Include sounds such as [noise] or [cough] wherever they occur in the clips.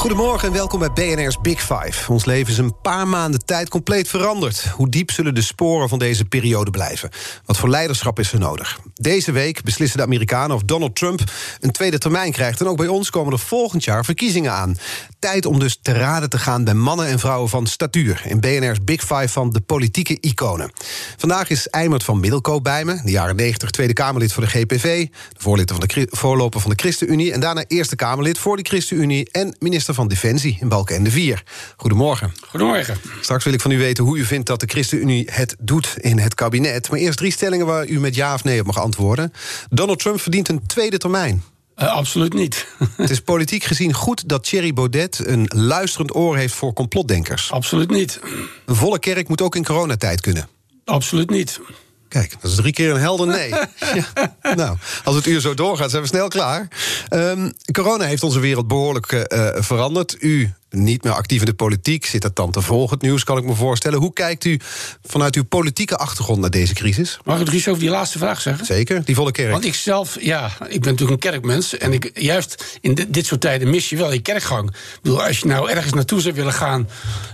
Goedemorgen en welkom bij BNR's Big Five. Ons leven is een paar maanden tijd compleet veranderd. Hoe diep zullen de sporen van deze periode blijven? Wat voor leiderschap is er nodig? Deze week beslissen de Amerikanen of Donald Trump een tweede termijn krijgt. En ook bij ons komen er volgend jaar verkiezingen aan. Tijd om dus te raden te gaan bij mannen en vrouwen van statuur... in BNR's Big Five van de politieke iconen. Vandaag is Eimert van Middelkoop bij me, de jaren 90 Tweede Kamerlid voor de GPV... de voorlitter van de voorloper van de ChristenUnie... en daarna Eerste Kamerlid voor de ChristenUnie... en minister van Defensie in Balkenende 4. Goedemorgen. Goedemorgen. Straks wil ik van u weten hoe u vindt dat de ChristenUnie het doet in het kabinet. Maar eerst drie stellingen waar u met ja of nee op mag antwoorden. Donald Trump verdient een tweede termijn. Uh, absoluut niet. [laughs] het is politiek gezien goed dat Thierry Baudet een luisterend oor heeft voor complotdenkers. Absoluut niet. Een volle kerk moet ook in coronatijd kunnen. Absoluut niet. Kijk, dat is drie keer een helder nee. [laughs] ja. Nou, als het uur zo doorgaat, zijn we snel klaar. Um, corona heeft onze wereld behoorlijk uh, veranderd. U niet meer actief in de politiek, zit dat dan te volgen, het nieuws, kan ik me voorstellen. Hoe kijkt u vanuit uw politieke achtergrond naar deze crisis? Mag ik nog iets over die laatste vraag zeggen? Zeker, die volle kerk. Want ik zelf, ja, ik ben natuurlijk een kerkmens. En ik, juist in dit, soort tijden mis je wel je kerkgang. Ik bedoel, als je nou ergens naartoe zou willen gaan...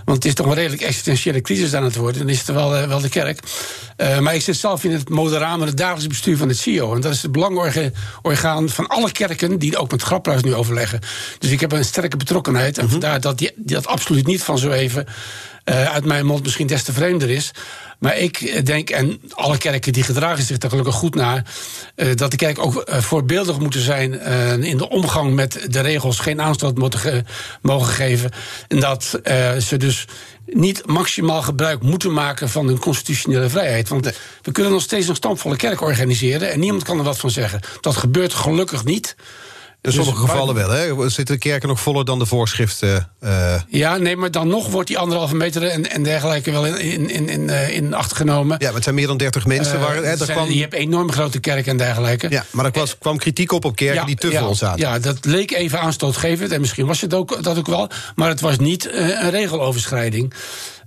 want het is toch een redelijk existentiële crisis aan het worden... dan is het wel, uh, wel de kerk. Uh, maar ik zit zelf in het moderaam en het dagelijks bestuur van het CIO. En dat is het belangenorgaan van alle kerken... die ook met Graphuis nu overleggen. Dus ik heb een sterke betrokkenheid. En mm vandaar dat die, dat absoluut niet van zo even uh, uit mijn mond misschien des te vreemder is. Maar ik denk, en alle kerken die gedragen zich daar gelukkig goed naar, uh, dat de kerk ook uh, voorbeeldig moeten zijn in de omgang met de regels, geen aanstoot moeten ge mogen geven. En dat ze dus niet maximaal gebruik moeten maken van hun constitutionele vrijheid. Want we kunnen nog steeds een stampvolle kerk organiseren en niemand kan er wat van zeggen. Dat gebeurt gelukkig niet. In sommige dus, gevallen wel, hè? Zitten de kerken nog voller dan de voorschriften? Uh... Ja, nee, maar dan nog wordt die anderhalve meter en, en dergelijke wel in, in, in, in, in acht genomen. Ja, maar het zijn meer dan 30 mensen. Waar, hè, zijn, kwam... Je hebt enorm grote kerken en dergelijke. Ja, maar er was, kwam kritiek op op kerken ja, die te ja, vol zaten. Ja, dat leek even aanstootgevend. En misschien was het ook, dat ook wel. Maar het was niet een regeloverschrijding.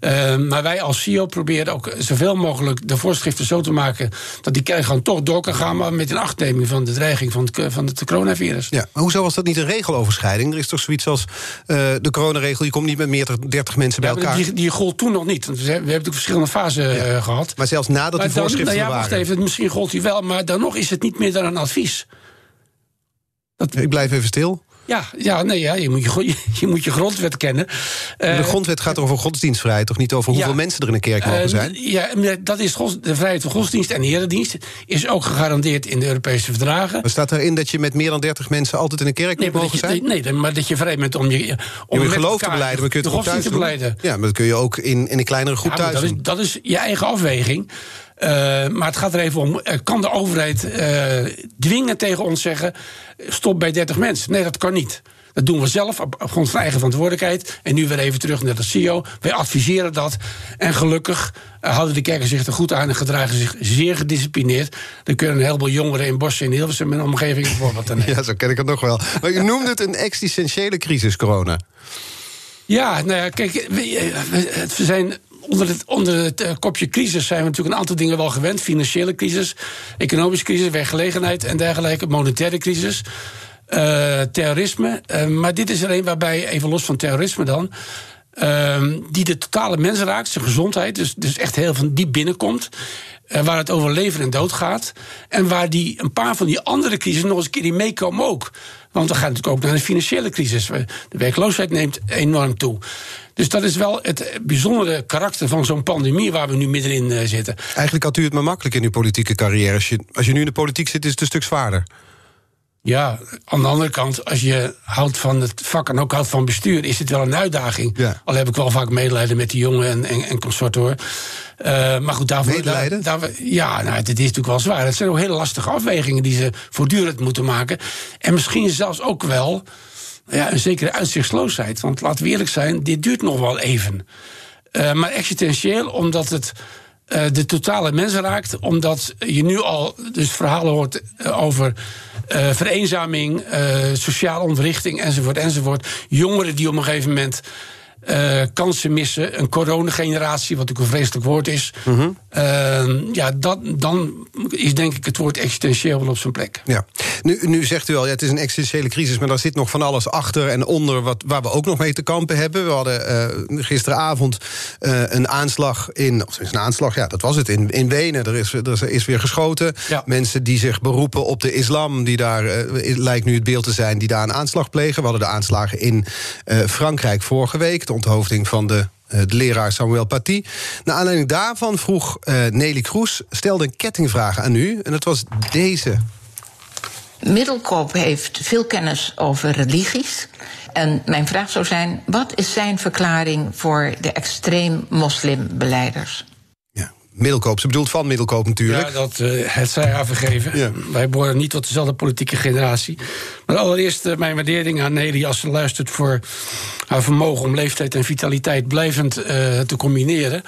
Uh, maar wij als CEO proberen ook zoveel mogelijk de voorschriften zo te maken dat die kerk gewoon toch door kan gaan, maar met een achtneming van de dreiging van het, van het coronavirus. Ja, maar hoezo was dat niet een regeloverschrijding? Er is toch zoiets als uh, de coronaregel, je komt niet met meer dan 30 mensen bij ja, elkaar. Die, die gold toen nog niet. Want we hebben natuurlijk verschillende fasen ja. uh, gehad. Maar zelfs nadat maar die dan, voorschriften nou ja, waren. Wacht even, misschien gold die wel, maar dan nog is het niet meer dan een advies. Dat... Ik blijf even stil. Ja, ja, nee, ja je, moet je, [laughs] je moet je grondwet kennen. De grondwet gaat over godsdienstvrijheid, toch niet over hoeveel ja, mensen er in een kerk mogen zijn? Uh, ja, dat is de vrijheid van godsdienst en eredienst is ook gegarandeerd in de Europese verdragen. Maar staat erin dat je met meer dan 30 mensen altijd in een kerk nee, moet mogen je, zijn? Nee, nee, maar dat je vrij bent om je om je geloof te beleiden, maar kun je het thuis te beleiden. Ja, maar dat kun je ook in, in een kleinere groep ja, thuis dat is, dat is je eigen afweging. Uh, maar het gaat er even om, kan de overheid uh, dwingen tegen ons zeggen... stop bij 30 mensen? Nee, dat kan niet. Dat doen we zelf op, op grond van eigen verantwoordelijkheid. En nu weer even terug naar de CEO. Wij adviseren dat. En gelukkig houden de kerken zich er goed aan en gedragen zich zeer gedisciplineerd. Dan kunnen een heleboel jongeren in Bossen en Hilversum en omgeving een voorbeeld te [laughs] nemen. Ja, zo ken ik het nog wel. Maar u noemde het een existentiële crisis, corona. Ja, nou ja, kijk, we, we zijn onder het, onder het uh, kopje crisis zijn we natuurlijk een aantal dingen wel gewend. Financiële crisis, economische crisis, werkgelegenheid en dergelijke, monetaire crisis. Uh, terrorisme. Uh, maar dit is er een waarbij, even los van terrorisme dan. Uh, die de totale mens raakt, zijn gezondheid. Dus, dus echt heel van diep binnenkomt. Waar het over leven en dood gaat. En waar die, een paar van die andere crisis nog eens een keer in meekomen ook. Want we gaan natuurlijk ook naar een financiële crisis. De werkloosheid neemt enorm toe. Dus dat is wel het bijzondere karakter van zo'n pandemie waar we nu middenin uh, zitten. Eigenlijk had u het maar makkelijk in uw politieke carrière. Als je, als je nu in de politiek zit, is het een stuk zwaarder. Ja, aan de andere kant, als je houdt van het vak en ook houdt van bestuur, is het wel een uitdaging. Ja. Al heb ik wel vaak medelijden met die jongen en, en, en consort hoor. Uh, maar goed, daarvoor. Medelijden? Daar, daar, ja, nou, het is natuurlijk wel zwaar. Het zijn ook hele lastige afwegingen die ze voortdurend moeten maken. En misschien zelfs ook wel ja, een zekere uitzichtloosheid. Want laten we eerlijk zijn, dit duurt nog wel even. Uh, maar existentieel, omdat het uh, de totale mensen raakt. Omdat je nu al dus verhalen hoort over uh, sociale ontwrichting enzovoort enzovoort. Jongeren die op een gegeven moment uh, kansen missen. Een coronageneratie, wat natuurlijk een vreselijk woord is. Mm -hmm. uh, ja, dat, dan is denk ik het woord existentieel wel op zijn plek. Ja. Nu, nu zegt u al, ja, het is een existentiële crisis... maar daar zit nog van alles achter en onder wat, waar we ook nog mee te kampen hebben. We hadden uh, gisteravond een aanslag in... of is een aanslag, ja, dat was het, in, in Wenen. Er is, er is weer geschoten. Ja. Mensen die zich beroepen op de islam... die daar, lijkt nu het beeld te zijn, die daar een aanslag plegen. We hadden de aanslagen in Frankrijk vorige week de onthoofding van de, leraar Samuel Paty. Naar aanleiding daarvan vroeg uh, Nelly Kroes... stelde een kettingvraag aan u, en dat was deze. Middelkoop heeft veel kennis over religies. En mijn vraag zou zijn: wat is zijn verklaring voor de extreem moslimbeleiders? Middelkoop. Ze bedoelt van Middelkoop natuurlijk. Ja, dat uh, het zij haar vergeven. Ja. Wij behoren niet tot dezelfde politieke generatie. Maar allereerst uh, mijn waardering aan Nelly als ze luistert voor haar vermogen om leeftijd en vitaliteit blijvend uh, te combineren.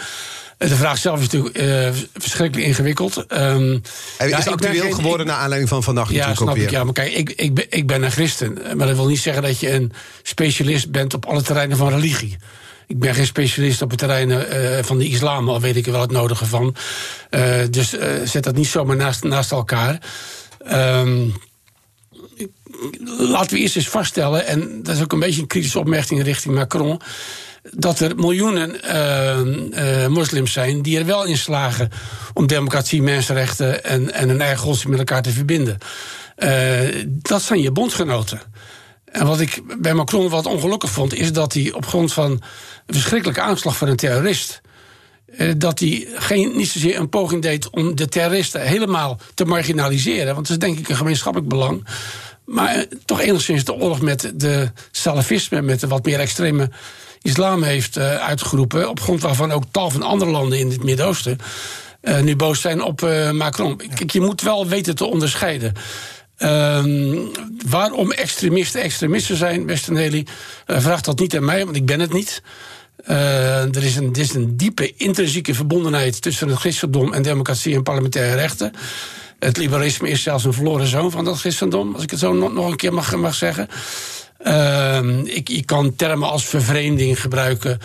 De vraag zelf is natuurlijk verschrikkelijk ingewikkeld. Um, Hij is ja, actueel geen, geworden naar aanleiding van vannacht ja, natuurlijk snap ik, Ja, maar kijk, ik, ik, ben, ik ben een christen. Maar dat wil niet zeggen dat je een specialist bent op alle terreinen van religie. Ik ben geen specialist op het terrein uh, van de islam, al weet ik er wel het nodige van. Uh, dus uh, zet dat niet zomaar naast, naast elkaar. Um, laten we eerst eens vaststellen, en dat is ook een beetje een kritische opmerking richting Macron dat er miljoenen moslims zijn die er wel in slagen om democratie, mensenrechten en, en hun eigen godsdienst met elkaar te verbinden. Dat zijn je bondgenoten. En wat ik bij Macron wat ongelukkig vond, is dat hij op grond van een verschrikkelijke aanslag van een terrorist. dat hij geen, niet zozeer een poging deed om de terroristen helemaal te marginaliseren. Want dat is denk ik een gemeenschappelijk belang. Maar toch enigszins de oorlog met de salafisme, met de wat meer extreme islam heeft uh, uitgeroepen. Op grond waarvan ook tal van andere landen in het Midden-Oosten nu boos zijn op Macron. Kijk, je moet wel weten te onderscheiden. Um, waarom extremisten extremisten zijn, beste Nelly, vraagt dat niet aan mij, want ik ben het niet. er, is een, er is een diepe intrinsieke verbondenheid tussen het christendom en democratie en parlementaire rechten. Het liberalisme is zelfs een verloren zoon van dat christendom, als ik het zo nog, nog een keer mag, mag zeggen. Uh, ik, ik kan termen als vervreemding gebruiken.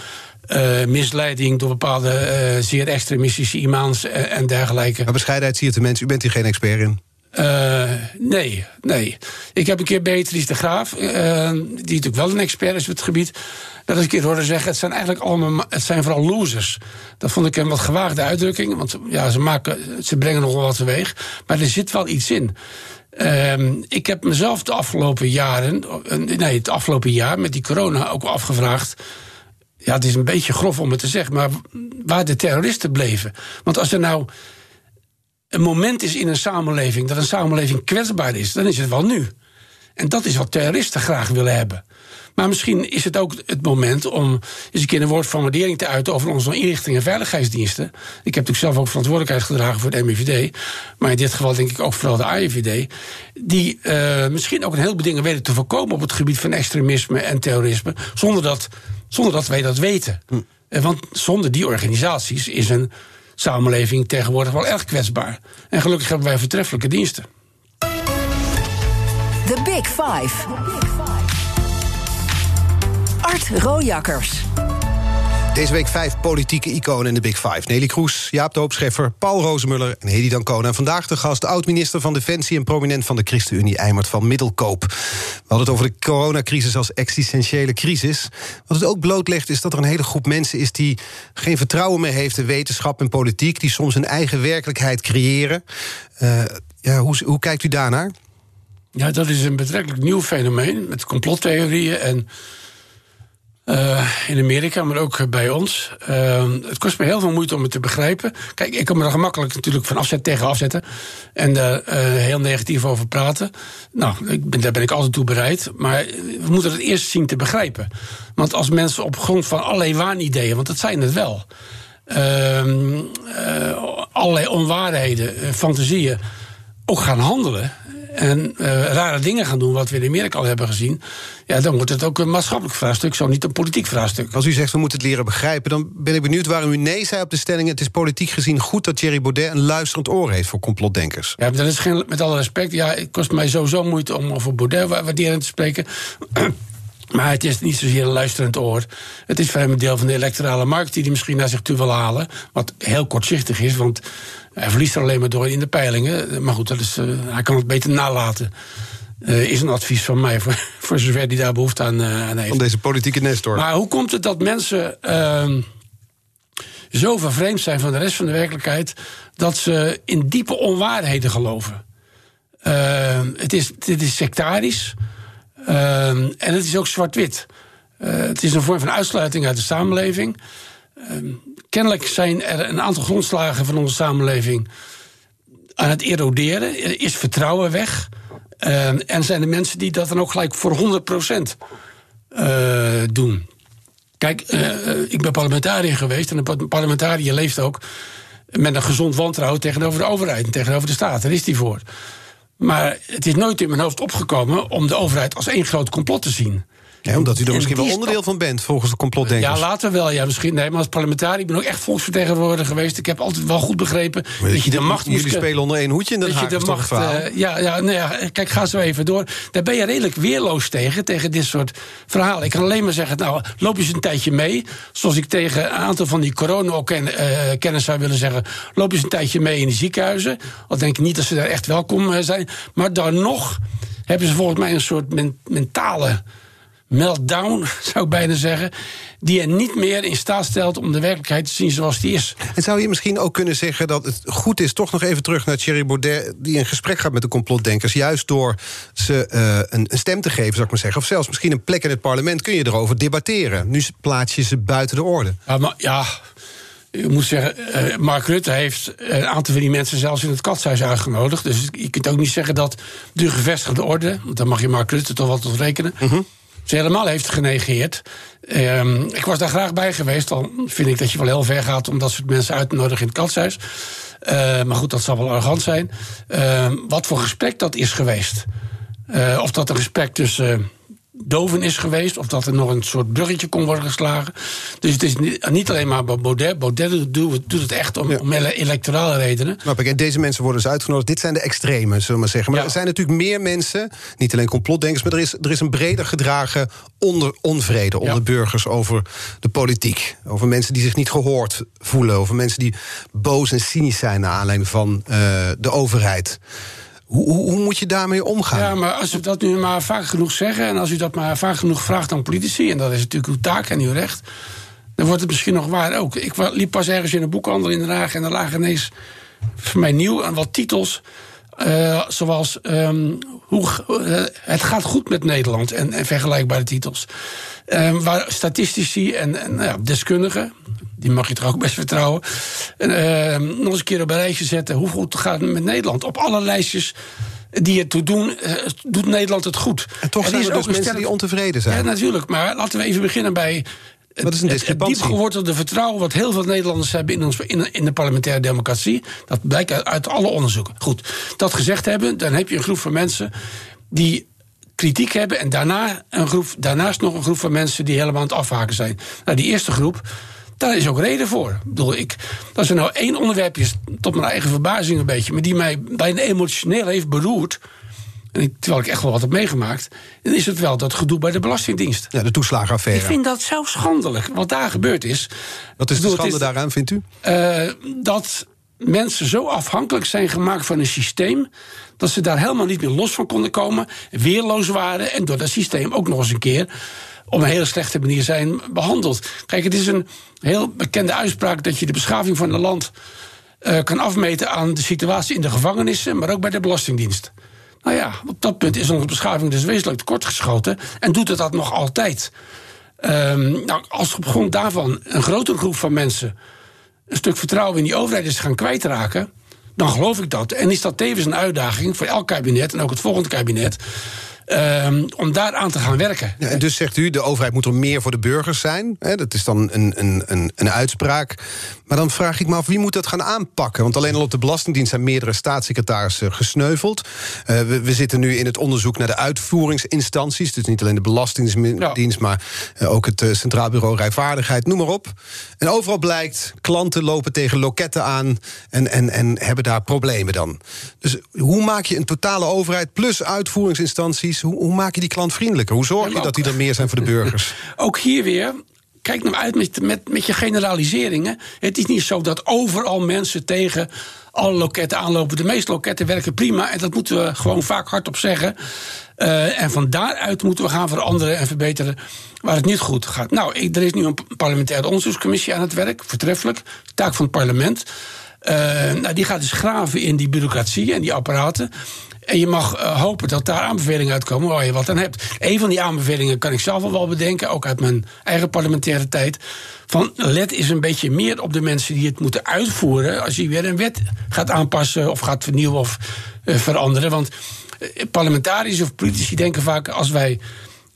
Uh, misleiding door bepaalde zeer extremistische imams en, en dergelijke. Maar bescheidenheid zie je de mensen, u bent hier geen expert in. Uh, nee, nee. Ik heb een keer Beatrice de Graaf, uh, die natuurlijk wel een expert is op het gebied. Dat ik een keer hoorde zeggen: het zijn eigenlijk allemaal, het zijn vooral losers. Dat vond ik een wat gewaagde uitdrukking, want ja, ze, maken, ze brengen nogal wat teweeg. Maar er zit wel iets in. Um, ik heb mezelf de afgelopen jaren, nee, het afgelopen jaar met die corona ook afgevraagd. Ja, het is een beetje grof om het te zeggen, maar waar de terroristen bleven. Want als er nou een moment is in een samenleving dat een samenleving kwetsbaar is, dan is het wel nu. En dat is wat terroristen graag willen hebben. Maar misschien is het ook het moment om eens een keer een woord van waardering te uiten over onze inrichtingen en veiligheidsdiensten. Ik heb natuurlijk zelf ook verantwoordelijkheid gedragen voor het MIVD. Maar in dit geval denk ik ook vooral de AIVD. Die uh, misschien ook een heleboel dingen weten te voorkomen op het gebied van extremisme en terrorisme. Zonder dat, zonder dat wij dat weten. Hm. Want zonder die organisaties is een samenleving tegenwoordig wel erg kwetsbaar. En gelukkig hebben wij vertreffelijke diensten. The Big Five. Art Rojakkers. Deze week vijf politieke iconen in de Big Five. Nelly Kroes, Jaap de Hoopscheffer, Paul Rozemuller en Hedy Dancona. En vandaag de gast, oud-minister van Defensie... en prominent van de ChristenUnie, Eimert van Middelkoop. We hadden het over de coronacrisis als existentiële crisis. Wat het ook blootlegt is dat er een hele groep mensen is... die geen vertrouwen meer heeft in wetenschap en politiek... die soms een eigen werkelijkheid creëren. Uh, ja, hoe, hoe kijkt u daarnaar? Ja, dat is een betrekkelijk nieuw fenomeen... met complottheorieën en uh, in Amerika, maar ook bij ons. Uh, het kost me heel veel moeite om het te begrijpen. Kijk, ik kan me er gemakkelijk natuurlijk van afzetten tegen afzetten. En daar uh, heel negatief over praten. Nou, ik ben, daar ben ik altijd toe bereid. Maar we moeten het eerst zien te begrijpen. Want als mensen op grond van allerlei waanideeën, want dat zijn het wel. allerlei onwaarheden, fantasieën, ook gaan handelen en eh, rare dingen gaan doen, wat we in Amerika al hebben gezien, ja, dan wordt het ook een maatschappelijk vraagstuk, zo niet een politiek vraagstuk. Als u zegt we moeten het leren begrijpen, dan ben ik benieuwd waarom u nee zei op de stelling. Het is politiek gezien goed dat Thierry Baudet een luisterend oor heeft voor complotdenkers. Ja, dat is geen, met alle respect. Ja, het kost mij sowieso moeite om over Baudet waarderend te spreken. [clears throat] Maar het is niet zozeer een luisterend oor. Het is voor hem een deel van de electorale markt die hij misschien naar zich toe wil halen. Wat heel kortzichtig is, want hij verliest er alleen maar door in de peilingen. Maar goed, dat is, uh, hij kan het beter nalaten. Uh, is een advies van mij, voor, [laughs] voor zover hij daar behoefte aan, uh, aan heeft. Van deze politieke nestor. Maar hoe komt het dat mensen uh, zo vervreemd zijn van de rest van de werkelijkheid... dat ze in diepe onwaarheden geloven? het, is, het is sectarisch... Uh, en het is ook zwart-wit. Het is een vorm van uitsluiting uit de samenleving. Kennelijk zijn er een aantal grondslagen van onze samenleving aan het eroderen. Er is vertrouwen weg. Uh, en zijn er mensen die dat dan ook gelijk voor 100% doen. Kijk, ik ben parlementariër geweest en een parlementariër leeft ook met een gezond wantrouwen tegenover de overheid en tegenover de staat. Daar is die voor. Maar het is nooit in mijn hoofd opgekomen om de overheid als één groot complot te zien. Ja, omdat u er misschien wel onderdeel van bent, volgens de complotdenkers. Ja, later wel. Ja, misschien. Nee, maar als parlementariër, ik ben ook echt volksvertegenwoordiger geweest. Ik heb altijd wel goed begrepen dat, je de macht Jullie spelen onder één hoedje in Den Haag, dat je de macht, uh, ja, ja, nou ja, kijk, ga zo even door. Daar ben je redelijk weerloos tegen, tegen dit soort verhalen. Ik kan alleen maar zeggen, nou, loop eens een tijdje mee. Zoals ik tegen een aantal van die corona-kennis zou willen zeggen... loop eens een tijdje mee in de ziekenhuizen. Al denk ik niet dat ze daar echt welkom zijn. Maar dan nog hebben ze volgens mij een soort men mentale meltdown, zou ik bijna zeggen. Die er niet meer in staat stelt om de werkelijkheid te zien zoals die is. En zou je misschien ook kunnen zeggen dat het goed is, toch nog even terug naar Thierry Baudet, die in gesprek gaat met de complotdenkers, juist door ze uh, een, een, stem te geven, zou ik maar zeggen. Of zelfs misschien een plek in het parlement kun je erover debatteren. Nu plaats je ze buiten de orde. Ja, maar ja. Ik moet zeggen, uh, Mark Rutte heeft een aantal van die mensen zelfs in het katshuis uitgenodigd. Dus je kunt ook niet zeggen dat de gevestigde orde, want dan mag je Mark Rutte toch wel tot rekenen. -huh ze helemaal heeft genegeerd. Um, ik was daar graag bij geweest. Dan vind ik dat je wel heel ver gaat om dat soort mensen uit te nodigen in het katshuis. Uh, maar goed, dat zal wel arrogant zijn. Uh, wat voor gesprek dat is geweest. Uh, of dat een gesprek tussen doven is geweest. Of dat er nog een soort bruggetje kon worden geslagen. Dus het is niet alleen maar Baudet. Baudet doet, het echt om, om electorale redenen. Snap ik. En deze mensen worden dus uitgenodigd. Dit zijn de extremen, zullen we maar zeggen. Maar er zijn natuurlijk meer mensen, niet alleen complotdenkers... maar er is, er is een breder gedragen onder, onvrede onder burgers over de politiek. Over mensen die zich niet gehoord voelen. Over mensen die boos en cynisch zijn... naar aanleiding van uh, de overheid. Hoe, hoe, moet je daarmee omgaan? Ja, maar als we dat nu maar vaak genoeg zeggen... en als u dat maar vaak genoeg vraagt aan politici... en dat is natuurlijk uw taak en uw recht... dan wordt het misschien nog waar ook. Ik liep pas ergens in een boekhandel in Den Haag... en er lagen ineens voor mij nieuw aan wat titels... Uh, zoals um, hoe, uh, het gaat goed met Nederland en, en vergelijkbare titels. Um, waar statistici en, en nou deskundigen, die mag je toch ook best vertrouwen. En, uh, nog eens een keer op een rijtje zetten. Hoe goed gaat het met Nederland? Op alle lijstjes die het toe doen, uh, doet Nederland het goed. En toch en zijn er dus mensen sterk... die ontevreden zijn. Ja, natuurlijk. Maar laten we even beginnen bij dat is een het, het diep gewortelde vertrouwen wat heel veel Nederlanders hebben in, ons, in, in, de parlementaire democratie. Dat blijkt uit, uit alle onderzoeken. Goed, dat gezegd hebben, dan heb je een groep van mensen die kritiek hebben. En daarna een groep, daarnaast nog een groep van mensen die helemaal aan het afhaken zijn. Nou, die eerste groep, daar is ook reden voor. Ik bedoel, ik, als er nou één onderwerp is, tot mijn eigen verbazing een beetje, maar die mij bijna emotioneel heeft beroerd. En terwijl ik echt wel wat heb meegemaakt. Dan is het wel dat gedoe bij de Belastingdienst. Ja, de toeslagenaffaire. Ik vind dat zo schandelijk. Wat daar gebeurd is. Wat is de schande is, daaraan, vindt u? Uh, dat mensen zo afhankelijk zijn gemaakt van een systeem. dat ze daar helemaal niet meer los van konden komen. weerloos waren. en door dat systeem ook nog eens een keer op een hele slechte manier zijn behandeld. Kijk, het is een heel bekende uitspraak dat je de beschaving van een land uh, kan afmeten aan de situatie in de gevangenissen, maar ook bij de Belastingdienst. Nou ja, op dat punt is onze beschaving dus wezenlijk tekortgeschoten en doet het dat nog altijd. Um, nou, als op grond daarvan een grotere groep van mensen een stuk vertrouwen in die overheid is gaan kwijtraken, dan geloof ik dat. En is dat tevens een uitdaging voor elk kabinet en ook het volgende kabinet Ehm, om daar aan te gaan werken. Ja, en dus zegt u, de overheid moet er meer voor de burgers zijn. Hè, dat is dan een, een, een, een uitspraak. Maar dan vraag ik me af, wie moet dat gaan aanpakken? Want alleen al op de Belastingdienst zijn meerdere staatssecretarissen gesneuveld. Uh, we, we, zitten nu in het onderzoek naar de uitvoeringsinstanties. Dus niet alleen de Belastingdienst, maar uh, ook het uh, Centraal Bureau Rijvaardigheid, noem maar op. En overal blijkt, klanten lopen tegen loketten aan... en, en, en hebben daar problemen dan. Dus hoe maak je een totale overheid plus uitvoeringsinstanties... hoe, hoe maak je die klant vriendelijker? Hoe zorg je dat die er meer zijn voor de burgers? [laughs] Ook hier weer kijk nou uit met, met, met je generaliseringen. Het is niet zo dat overal mensen tegen alle loketten aanlopen. De meeste loketten werken prima en dat moeten we gewoon vaak hardop zeggen. Uh, en van daaruit moeten we gaan veranderen en verbeteren waar het niet goed gaat. Nou, er is nu een parlementaire onderzoekscommissie aan het werk, voortreffelijk, taak van het parlement. Uh, nou, die gaat dus graven in die bureaucratie en die apparaten. En je mag uh, hopen dat daar aanbevelingen uitkomen waar je wat aan hebt. Een van die aanbevelingen kan ik zelf al wel bedenken, ook uit mijn eigen parlementaire tijd. Van let eens een beetje meer op de mensen die het moeten uitvoeren. als je weer een wet gaat aanpassen of gaat vernieuwen of uh, veranderen. Want uh, parlementariërs of politici denken vaak als wij.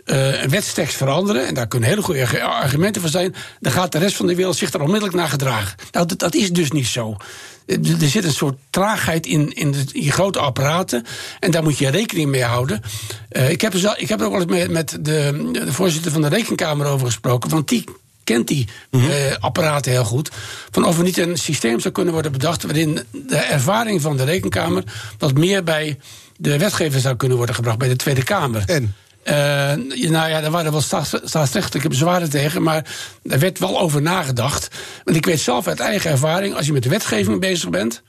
Uh, een wetstekst veranderen, en daar kunnen hele goede argumenten voor zijn, dan gaat de rest van de wereld zich er onmiddellijk naar gedragen. Nou, dat, dat is dus niet zo er zit een soort traagheid in, in, de, in grote apparaten. En daar moet je rekening mee houden. Uh, ik, heb er, ik heb er ook wel eens met, met de, de voorzitter van de Rekenkamer over gesproken. Want die kent die mm -hmm. uh, apparaten heel goed. Van of er niet een systeem zou kunnen worden bedacht. waarin de ervaring van de Rekenkamer. wat meer bij de wetgever zou kunnen worden gebracht. bij de Tweede Kamer. En? Uh, nou ja, daar waren wel staatsrechtelijke bezwaren tegen, maar daar werd wel over nagedacht. Want ik weet zelf uit eigen ervaring, als je met de wetgeving bezig bent.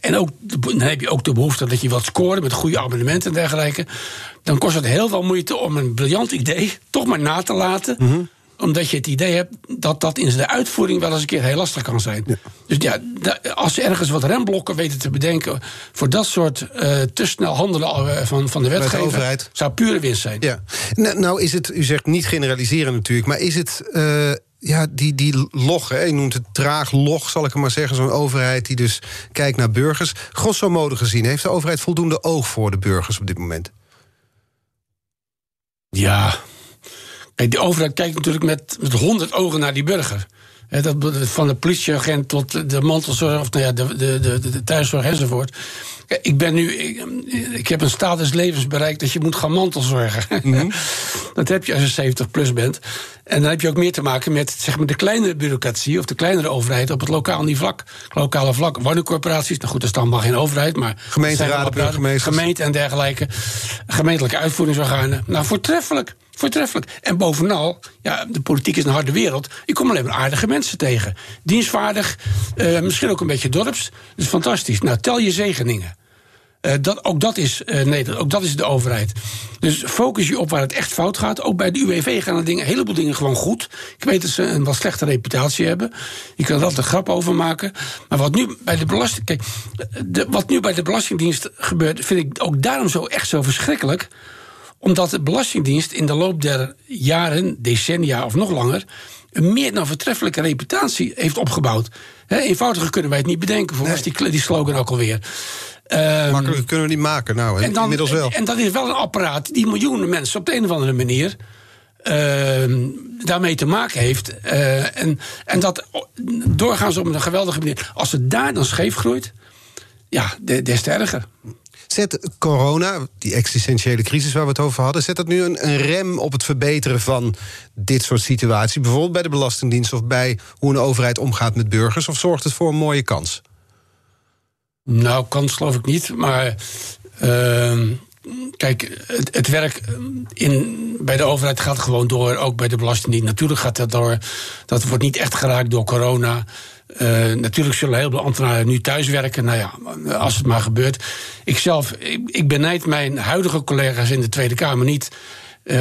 En, ook, dan heb je ook de behoefte dat je wilt scoren met goede abonnementen en dergelijke. Dan kost het heel veel moeite om een briljant idee toch maar na te laten. -hmm omdat je het idee hebt dat dat in de uitvoering wel eens een keer heel lastig kan zijn. Ja. Dus ja, als ze ergens wat remblokken weten te bedenken voor dat soort uh, te snel handelen van, van de wetgever, de zou pure winst zijn. Ja. Nou, nou, is het, u zegt niet generaliseren natuurlijk, maar is het. Uh, ja, die, die log, hè, je noemt het traag log, zal ik maar zeggen. Zo'n overheid die dus kijkt naar burgers. Grosso modo gezien, heeft de overheid voldoende oog voor de burgers op dit moment? Ja, Kijk, de overheid kijkt natuurlijk met, met honderd ogen naar die burger. dat, van de politieagent tot de mantelzorg, of nou ja, de, de, de, de thuiszorg enzovoort. Ik ben nu, ik, ik, heb een status levens bereikt dat je moet gaan mantelzorgen. Mm [laughs] dat heb je als je 70 plus bent. En dan heb je ook meer te maken met zeg maar, de kleinere bureaucratie of de kleinere overheid op het lokaal vlak, lokale vlak. Woningcorporaties, nou goed, dat is dan maar geen overheid, maar. Gemeenteraden. Gemeente en dergelijke. Gemeentelijke uitvoeringsorganen. Nou, voortreffelijk. Voortreffelijk. En bovenal, ja, de politiek is een harde wereld. Je komt alleen maar aardige mensen tegen. Dienstvaardig, uh, misschien ook een beetje dorps. Is fantastisch. Nou, tel je zegeningen. Uh, dat, ook, dat is, uh, nee, ook dat is de overheid. Dus focus je op waar het echt fout gaat. Ook bij de UWV gaan er dingen, een heleboel dingen gewoon goed. Ik weet dat ze een wat slechte reputatie hebben. Je kan er altijd een grap over maken. Maar wat nu bij de belasting. Kijk, wat nu bij de Belastingdienst gebeurt, vind ik ook daarom zo echt zo verschrikkelijk omdat de Belastingdienst in de loop der jaren, decennia of nog langer, een meer dan voortreffelijke reputatie heeft opgebouwd. He, eenvoudiger kunnen wij het niet bedenken, voor nee. die, die slogan ook alweer. Um, Makkelijker kunnen we niet maken, nou, en dan, inmiddels wel. En, en, dat is wel een apparaat die miljoenen mensen op de een of andere manier uh, daarmee te maken heeft. Uh, en, en dat doorgaans op een geweldige manier. Als het daar dan scheef groeit, ja, des te erger. Zet corona, die existentiële crisis waar we het over hadden, zet dat nu een, rem op het verbeteren van dit soort situaties? Bijvoorbeeld bij de Belastingdienst of bij hoe een overheid omgaat met burgers? Of zorgt het voor een mooie kans? Nou, kans geloof ik niet. Maar uh, kijk, het, het, werk in, bij de overheid gaat gewoon door. Ook bij de Belastingdienst. Natuurlijk gaat dat door. Dat wordt niet echt geraakt door corona. Uh, natuurlijk zullen heel veel ambtenaren nu thuiswerken. Nou ja, als het maar gebeurt. Ik zelf, ik, ik benijd mijn huidige collega's in de Tweede Kamer niet. Uh,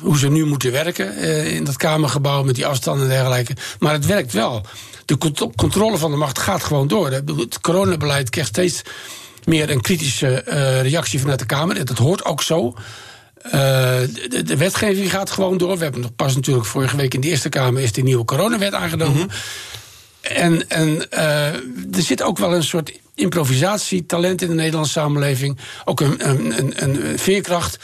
hoe ze nu moeten werken uh, in dat Kamergebouw met die afstanden en dergelijke. Maar het werkt wel. De controle van de macht gaat gewoon door. Het coronabeleid krijgt steeds meer een kritische reactie vanuit de Kamer. Dat hoort ook zo. De, de, wetgeving gaat gewoon door. We hebben nog pas natuurlijk vorige week in de Eerste Kamer is die nieuwe coronawet aangenomen. Mm -hmm. En, en uh, er zit ook wel een soort improvisatietalent in de Nederlandse samenleving. Ook een, een, een, een veerkracht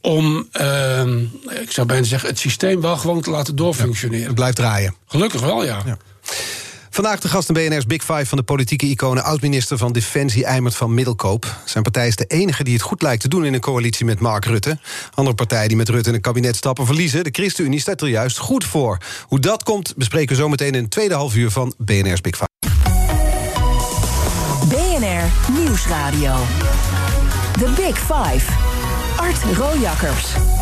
om, ehm, ik zou bijna zeggen, het systeem wel gewoon te laten doorfunctioneren. Het blijft draaien. Gelukkig wel, ja. Ja. Vandaag de gast in BNR's Big Five van de politieke iconen... oud-minister van Defensie Eimert van Middelkoop. Zijn partij is de enige die het goed lijkt te doen in een coalitie met Mark Rutte. Andere partijen die met Rutte in een kabinet stappen verliezen. De ChristenUnie staat er juist goed voor. Hoe dat komt bespreken we zometeen in het tweede half uur van BNR's Big Five. BNR Nieuwsradio. The Big Five. Art Rojakkers.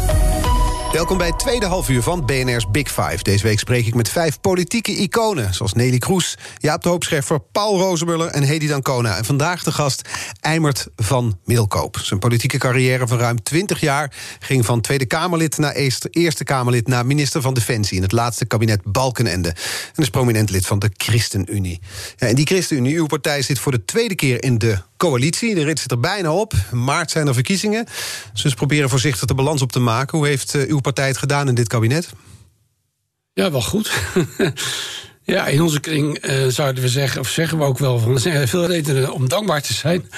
Welkom bij het tweede halfuur van BNR's Big Five. Deze week spreek ik met vijf politieke iconen... zoals Nelly Kroes, Jaap de Hoop Scheffer, Paul Rozemuller en Hedy Dancona. En vandaag de gast Eimert van Middelkoop. Zijn politieke carrière van ruim 20 jaar... ging van Tweede Kamerlid naar eerste Kamerlid... naar minister van Defensie in het laatste kabinet Balkenende. En is prominent lid van de ChristenUnie. Ja, en die ChristenUnie, uw partij, zit voor de tweede keer in de coalitie. De rit zit er bijna op. In maart zijn er verkiezingen. Dus proberen voorzichtig de balans op te maken. Hoe heeft uh, uw partij het gedaan in dit kabinet? Ja, wel goed. [laughs] ja, in onze kring uh, zouden we zeggen, of zeggen we ook wel van... er zijn veel redenen om dankbaar te zijn.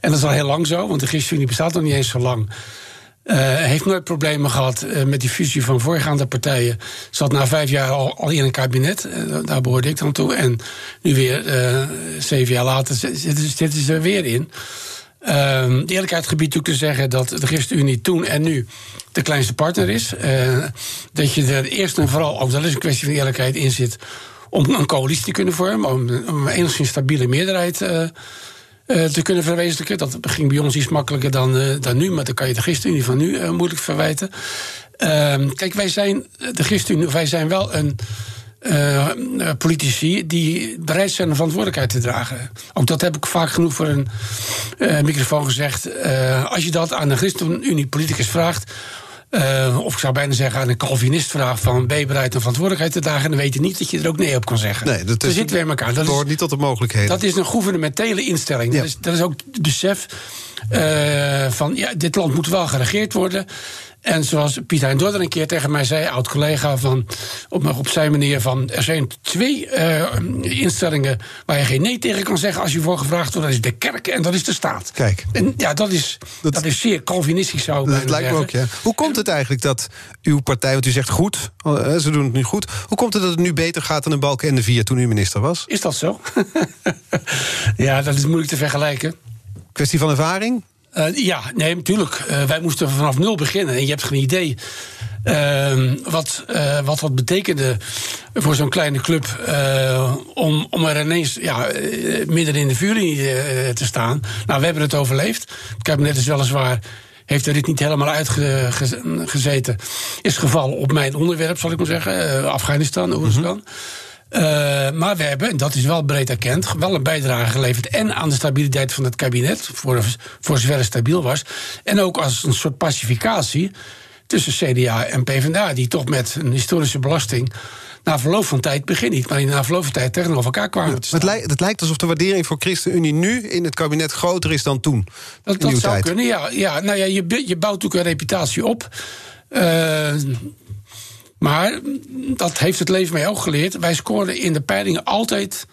En dat is al heel lang zo, want de ChristenUnie bestaat nog niet eens zo lang. Uh, heeft nooit problemen gehad uh, met die fusie van voorgaande partijen. Zat na vijf jaar al, in een kabinet, uh, daar behoorde ik dan toe. En nu weer zeven jaar later zitten ze er weer in. Ehm, de eerlijkheid gebied toe te zeggen dat de ChristenUnie toen en nu de kleinste partner is. dat je er eerst en vooral, ook dat is een kwestie van eerlijkheid, in zit om een coalitie te kunnen vormen, om, om een enigszins stabiele meerderheid uh, te kunnen verwezenlijken. Dat ging bij ons iets makkelijker dan, uh, dan nu, maar dan kan je de ChristenUnie van nu uh, moeilijk verwijten. Ehm, kijk, wij zijn de ChristenUnie, wij zijn wel een. politici die bereid zijn een verantwoordelijkheid te dragen. Ook dat heb ik vaak genoeg voor een microfoon gezegd. als je dat aan een ChristenUnie-politicus vraagt, uh, of ik zou bijna zeggen aan een Calvinist vraag van... ben je bereid een verantwoordelijkheid te dragen? En dan weet je niet dat je er ook nee op kan zeggen. Nee, dat is, zitten weer elkaar. Dat hoort niet tot de mogelijkheden. Dat is een gouvernementele instelling. Ja. Dat, is, dat is ook het besef uh, van... ja, dit land moet wel geregeerd worden... En zoals Pieter Hein Dordder een keer tegen mij zei, oud-collega, van op, op zijn manier van. Er zijn twee uh, instellingen waar je geen nee tegen kan zeggen als je voor gevraagd wordt. Dat is de kerk en dat is de staat. Kijk. En ja, dat is, dat, dat is zeer Calvinistisch zou Dat lijkt me ook, ja. Hoe komt het eigenlijk dat uw partij, want u zegt goed, ze doen het nu goed. Hoe komt het dat het nu beter gaat dan in Balken en de Vier toen u minister was? Is dat zo? [laughs] ja, dat is moeilijk te vergelijken. Kwestie van ervaring? Uh, ja, nee, natuurlijk. Uh, wij moesten vanaf nul beginnen. En je hebt geen idee uh, wat, uh, wat dat betekende voor zo'n kleine club. om, om er ineens ja, midden in de vuurlinie te staan. Nou, we hebben het overleefd. Het kabinet is weliswaar heeft de rit niet helemaal uitgezeten. Is gevallen op mijn onderwerp, zal ik maar zeggen. Afghanistan, Oeristan. Mm -hmm. Uh, maar we hebben, en dat is wel breed erkend, wel een bijdrage geleverd. En aan de stabiliteit van het kabinet, voor, voor zover het stabiel was. En ook als een soort pacificatie tussen CDA en PvdA, die toch met een historische belasting na verloop van tijd, begin niet, maar na verloop van tijd tegenover elkaar kwamen. het, lijkt, het lijkt alsof de waardering voor ChristenUnie nu in het kabinet groter is dan toen. Dat, dat zou tijd. kunnen, ja. ja nou ja, je, je bouwt natuurlijk een reputatie op. Uh, maar dat heeft het leven mij ook geleerd. Wij scoorden in de peilingen altijd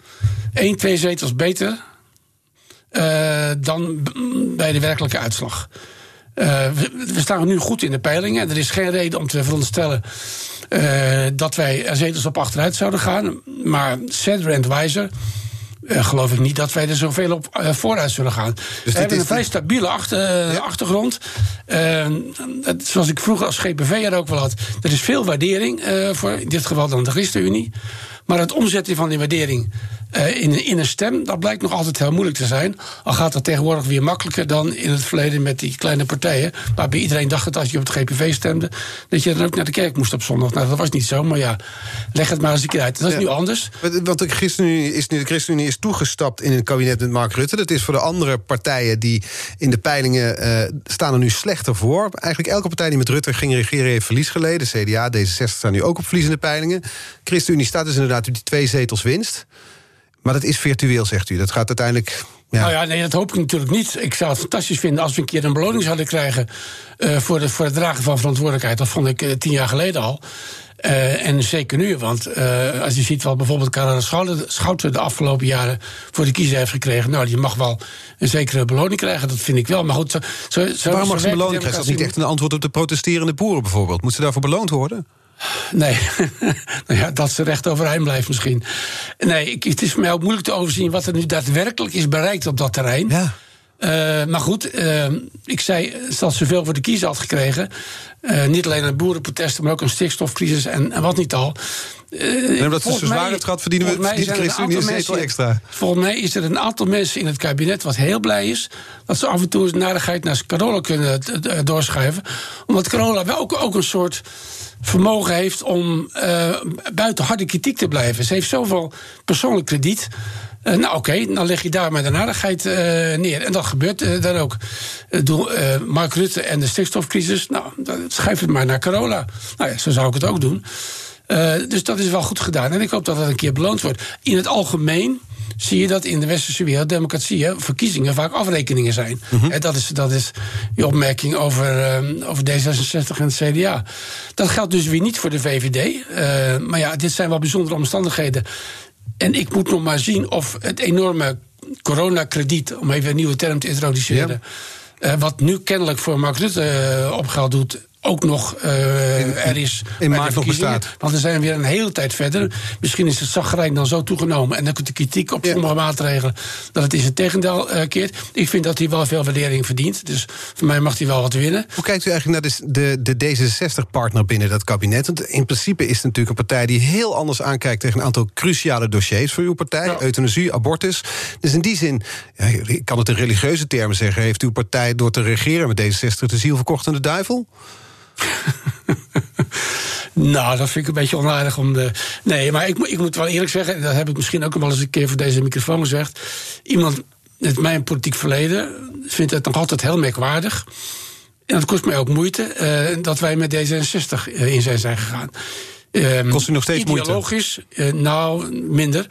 één, twee zetels beter uh, dan bij de werkelijke uitslag. Uh, we, staan nu goed in de peilingen. Er is geen reden om te veronderstellen uh, dat wij er zetels op achteruit zouden gaan. Maar Cedar and Weiser uh, geloof ik niet dat wij er zoveel op uh, vooruit zullen gaan. Dus we hebben een vrij stabiele achter, ja. achtergrond. Zoals ik vroeger als GPV er ook wel had. Er is veel waardering voor in dit geval dan de ChristenUnie. Maar het omzetten van die waardering uh, in, in een stem, dat blijkt nog altijd heel moeilijk te zijn. Al gaat dat tegenwoordig weer makkelijker dan in het verleden met die kleine partijen. Waarbij iedereen dacht dat als je op het GPV stemde, dat je dan ook naar de kerk moest op zondag. Nou, dat was niet zo, maar ja, leg het maar eens een keer uit. Dat is ja. nu anders. Want de ChristenUnie is, de ChristenUnie is toegestapt in het kabinet met Mark Rutte. Dat is voor de andere partijen die in de peilingen uh, staan er nu slechter voor. Eigenlijk elke partij die met Rutte ging regeren heeft verlies geleden. CDA, D66 staan nu ook op verliezende peilingen. ChristenUnie staat dus inderdaad die twee zetels winst. Maar dat is virtueel, zegt u. Dat gaat uiteindelijk. Ja. Nou ja, nee, dat hoop ik natuurlijk niet. Ik zou het fantastisch vinden als we een keer een beloning zouden krijgen. Uh, voor, de, voor het dragen van verantwoordelijkheid. Dat vond ik uh, tien jaar geleden al. Uh, en zeker nu, want uh, als je ziet wat bijvoorbeeld Karel Schouten de afgelopen jaren voor de kiezer heeft gekregen, nou, die mag wel een zekere beloning krijgen, dat vind ik wel. Maar goed, zo, zo, zo Waarom mag ze beloning krijgen? Is dat niet echt een antwoord op de protesterende boeren bijvoorbeeld? Moet ze daarvoor beloond worden? Nee, [laughs] nou ja, dat ze recht overeind blijft misschien. Nee, het is voor mij ook moeilijk te overzien wat er nu daadwerkelijk is bereikt op dat terrein. Ja. Uh, maar goed, uh, ik zei dat ze veel voor de kiezer had gekregen. Uh, niet alleen aan boerenprotesten, maar ook een stikstofcrisis en, en wat niet al. en omdat ze zo zwaar heeft gehad, verdienen we het ChristenUnie een zetel extra. Volgens mij is er een aantal mensen in het kabinet wat heel blij is... dat ze af en toe eens narigheid naar Carola kunnen doorschuiven. Omdat Carola wel ook, ook een soort vermogen heeft om buiten harde kritiek te blijven. Ze heeft zoveel persoonlijk krediet. Uh, nou oké, dan leg je daar met de aardigheid uh, neer. En dat gebeurt dan ook. Mark Rutte en de stikstofcrisis, nou, schrijf het maar naar Carola. Nou ja, zo zou ik het ook doen. dus dat is wel goed gedaan. En ik hoop dat dat een keer beloond wordt. In het algemeen zie je dat in de westerse wereld democratieën, verkiezingen vaak afrekeningen zijn. Mm dat, is, dat is je opmerking over, uh, over D66 en het CDA. Dat geldt dus weer niet voor de VVD. Uh, maar ja, dit zijn wel bijzondere omstandigheden. En ik moet nog maar zien of het enorme coronakrediet, om even een nieuwe term te introduceren. Ja. Uh, wat nu kennelijk voor Mark Rutte opgehaald doet, ook nog uh, er is. In maart nog bestaat. Want we zijn weer een hele tijd verder. Misschien is het zagrijn dan zo toegenomen. En dan komt de kritiek op sommige maatregelen. dat het in zijn tegendeel uh, keert. Ik vind dat hij wel veel waardering verdient. Dus voor mij mag hij wel wat winnen. Hoe kijkt u eigenlijk naar de, de, de D66-partner binnen dat kabinet? Want in principe is het natuurlijk een partij die heel anders aankijkt. tegen een aantal cruciale dossiers voor uw partij: euthanasie, abortus. Dus in die zin, ja, ik kan het in religieuze termen zeggen. heeft uw partij door te regeren met D66 de ziel verkocht aan de duivel? [laughs] nou, dat vind ik een beetje onaardig om de. Nee, maar ik, ik moet wel eerlijk zeggen, dat heb ik misschien ook al eens een keer voor deze microfoon gezegd. Iemand met mijn politiek verleden vindt het nog altijd heel merkwaardig. En dat kost mij ook moeite uh, dat wij met D66 uh, in zijn, zijn gegaan. Um, kost u nog steeds moeite? Ideologisch, uh, nou, minder.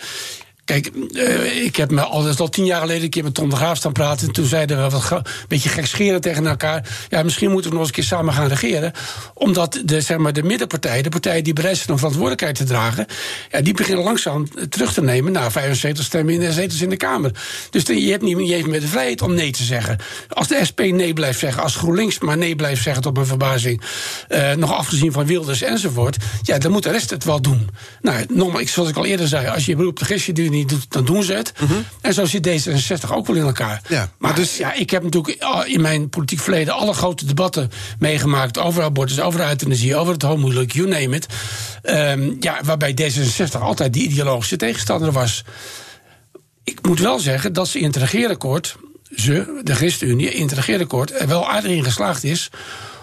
Kijk, uh, ik heb me al, al tien jaar geleden een keer met Tom de Graaf staan praten. En toen zeiden we wat een beetje gekscheren tegen elkaar. Ja, misschien moeten we nog eens een keer samen gaan regeren. Omdat de, zeg maar, de middenpartijen, de partijen die bereid zijn om verantwoordelijkheid te dragen. Ja, die beginnen langzaam terug te nemen naar 75 stemmen in de zetels in de Kamer. Dus je hebt niet, niet even meer de vrijheid om nee te zeggen. Als de SP nee blijft zeggen, als GroenLinks maar nee blijft zeggen tot mijn verbazing. Uh, nog afgezien van Wilders enzovoort. Ja, dan moet de rest het wel doen. Nou, nogmaals, zoals ik al eerder zei, als je beroep de doet, dan doen ze het. Mhm. En zo zit D66 ook wel in elkaar. Ja, maar, dus... ja, ik heb natuurlijk in mijn politiek verleden alle grote debatten meegemaakt over abortus, over euthanasie, over het homohuwelijk, you name it. Um, ja, waarbij D66 altijd die ideologische tegenstander was. Ik moet wel zeggen dat ze in het regeerakkoord, ze, de ChristenUnie, in het regeerakkoord er wel aardig in geslaagd is